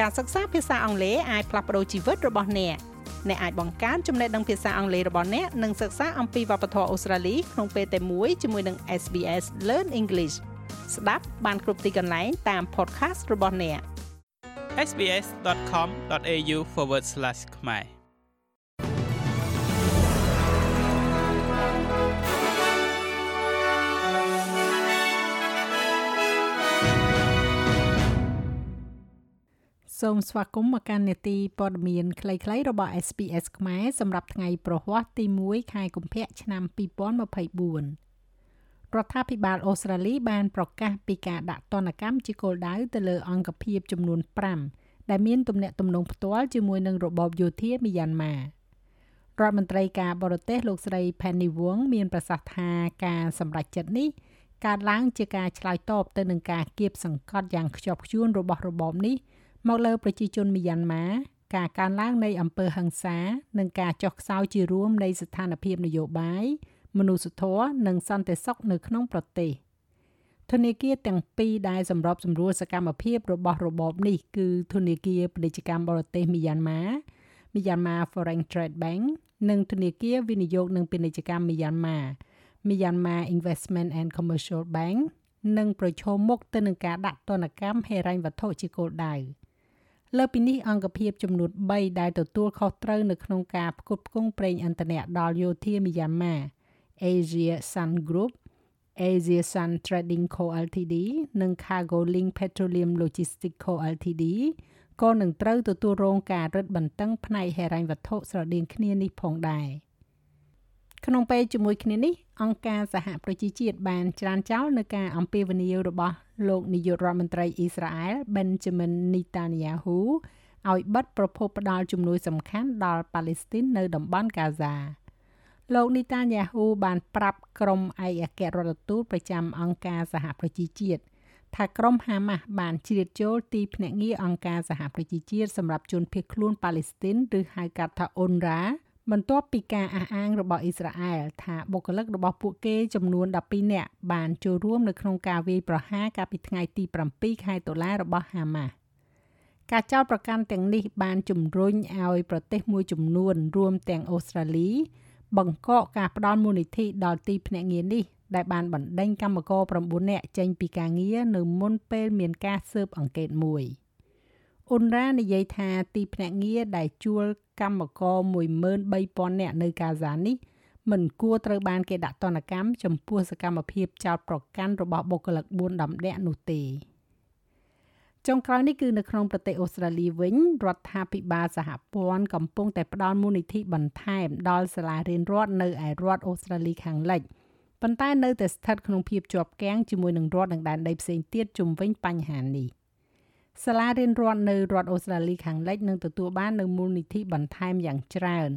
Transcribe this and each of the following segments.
ការសិក្សាភាសាអង់គ្លេសអាចផ្លាស់ប្ដូរជីវិតរបស់អ្នកអ្នកអាចបង្កើនចំណេះដឹងភាសាអង់គ្លេសរបស់អ្នកនិងសិក្សាអំពីវប្បធម៌អូស្ត្រាលីក្នុងពេលតែមួយជាមួយនឹង SBS Learn English ស្ដាប់បានគ្រប់ទីកន្លែងតាម podcast របស់អ្នក sbs.com.au/ ខ្មែរ សូមស្វាគមន៍មកកាន់នេតិព័ត៌មានខ្លីៗរបស់ SPS ខ្មែរសម្រាប់ថ្ងៃប្រហ័សទី1ខែកុម្ភៈឆ្នាំ2024រដ្ឋាភិបាលអូស្ត្រាលីបានប្រកាសពីការដាក់ទណ្ឌកម្មជាគោលដៅទៅលើអង្គភាពចំនួន5ដែលមានទំនាក់ទំនងផ្ទាល់ជាមួយនឹងរបបយោធាមីយ៉ាន់ម៉ារដ្ឋមន្ត្រីការបរទេសលោកស្រី Penny Wong មានប្រសាសន៍ថាការសម្រេចចិត្តនេះកើតឡើងជាការឆ្លើយតបទៅនឹងការគៀបសង្កត់យ៉ាងខ្ជាប់ខ្ជួនរបស់របបនេះ មកលើប្រជាជនមីយ៉ាន់ម៉ាការកើនឡើងនៃអំពើហិង្សានិងការចុះខ្សោយជារួមនៃស្ថានភាពនយោបាយមនុស្សធម៌និងសន្តិសុខនៅក្នុងប្រទេសធនាគារទាំងពីរដែលសម្របសម្រួលសកម្មភាពរបស់របបនេះគឺធនាគារពាណិជ្ជកម្មបរទេសមីយ៉ាន់ម៉ា Myanmar Foreign Trade Bank និងធនាគារវិនិយោគនិងពាណិជ្ជកម្មមីយ៉ាន់ម៉ា Myanmar Investment and Commercial Bank នឹងប្រឈមមុខទៅនឹងការដាក់ទណ្ឌកម្មហិរញ្ញវត្ថុជាគោលដៅ។ លើពីនេះអង្គភាពចំនួន3ដែលទទួលខុសត្រូវនៅក្នុងការផ្គត់ផ្គង់ប្រេងឥន្ធនៈដល់យោធាមីយ៉ាន់ម៉ា Asia Sun Group Asia Sun Trading Co Ltd និង Cargo Link Petroleum Logistics Co Ltd ក៏នឹងត្រូវទទួលរងការរឹតបន្តឹងផ្នែកហិរញ្ញវត្ថុស្រដៀងគ្នានេះផងដែរ។ក្នុងពេលជាមួយគ្នានេះអង្គការសហប្រជាជាតិបានច្រានចោលនៅការអំពាវនាវរបស់ លោកនាយករដ្ឋមន្ត្រីអ៊ីស្រាអែល Benjamin Netanyahu ឲ្យបិទប្រភពផ្ដល់ជំនួយសំខាន់ដល់ប៉ាឡេស្ទីននៅតំបន់កាហ្សាលោកនីតាញ៉ាហ៊ូបានប្រាប់ក្រុមឯកអគ្គរដ្ឋទូតប្រចាំអង្គការសហប្រជាជាតិថាក្រុមហាម៉ាស់បានជ្រៀតចូលទីភ្នាក់ងារអង្គការសហប្រជាជាតិសម្រាប់ជនភៀសខ្លួនប៉ាឡេស្ទីនឬហៅកាត់ថា UNRWA បន្ទាប់ពីការអះអាងរបស់អ៊ីស្រាអែលថាបុគ្គលិករបស់ពួកគេចំនួន12នាក់បានចូលរួមនៅក្នុងការវាយប្រហារកាលពីថ្ងៃទី7ខែតុលារបស់ហាម៉ាស់ការចោទប្រកាន់ទាំងនេះបានជំរុញឲ្យប្រទេសមួយចំនួនរួមទាំងអូស្ត្រាលី បង្កកការផ្ដល់មូលនិធិដល់ទីភ្នាក់ងារនេះដែលបានបណ្ដេញកម្មករ9នាក់ចេញពីការងារនៅមុនពេលមានការស៊ើបអង្កេតមួយ។ អ៊ុនរ៉ានិយាយថាទីភ្នាក់ងារដែលជួលកម្មករ13000នាក់នៅកាហ្សានេះមិនគួរត្រូវបានគេដាក់ទណ្ឌកម្មចំពោះសកម្មភាពចោតប្រកាន់របស់បុគ្គលិក4ដំណាក់នោះទេចុងក្រោយនេះគឺនៅក្នុងប្រទេសអូស្ត្រាលីវិញរដ្ឋាភិបាលសហព័ន្ធកំពុងតែផ្ដល់មូលនិធិបន្ថែមដល់សាលារៀនរដ្ឋនៅឯរដ្ឋអូស្ត្រាលីខាងលិចប៉ុន្តែនៅតែស្ថិតក្នុងភាពជាប់គាំងជាមួយនឹងរដ្ឋនិងដែនដីផ្សេងទៀតជុំវិញបញ្ហានេះ។ សាលារៀនរដ្ឋនៅរដ្ឋអូស្ត្រាលីខាងលិចនឹងទទួលបាននូវមូលនិធិបន្ថែមយ៉ាងច្រើន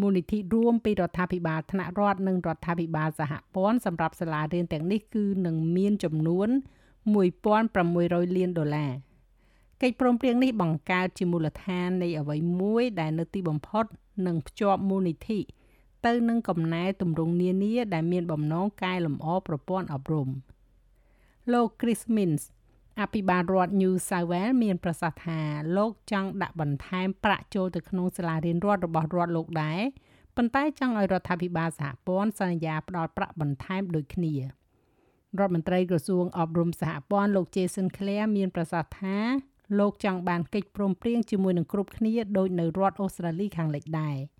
មូលនិធិរួមពីរដ្ឋាភិបាលថ្នាក់រដ្ឋនិងរដ្ឋាភិបាលសហព័ន្ធសម្រាប់សាលារៀនទាំងនេះគឺនឹងមានចំនួន1600លានដុល្លារកិច្ចព្រមព្រៀងនេះបង្កើតជាមូលដ្ឋាននៃអ្វីមួយដែលនៅទីបំផុតនឹងភ្ជាប់មូលនិធិទៅនឹងកំណែទម្រង់នានាដែលមានបំណងកែលម្អប្រព័ន្ធអប់រំលោក Chris Minns អភិបាលរដ្ឋ New South Wales មានប្រសាសន៍ថាលោកចង់ដាក់បន្ថែមប្រាក់ចូលទៅក្នុងសាលារៀនរដ្ឋរបស់រដ្ឋលោកដែរប៉ុន្តែចង់ឲ្យរដ្ឋាភិបាលសហព័ន្ធសន្យាផ្ដល់ប្រាក់បន្ថែមដូចគ្នារដ្ឋមន្ត្រីក្រសួងអប់រំសហព័ន្ធលោក Jason Clare មានប្រសាសន៍ថាលោកចង់បានកិច្ចព្រមព្រៀងជាមួយនឹងគ្រប់គ្នាដោយនៅរដ្ឋអូស្ត្រាលីខាងលិចដែរ។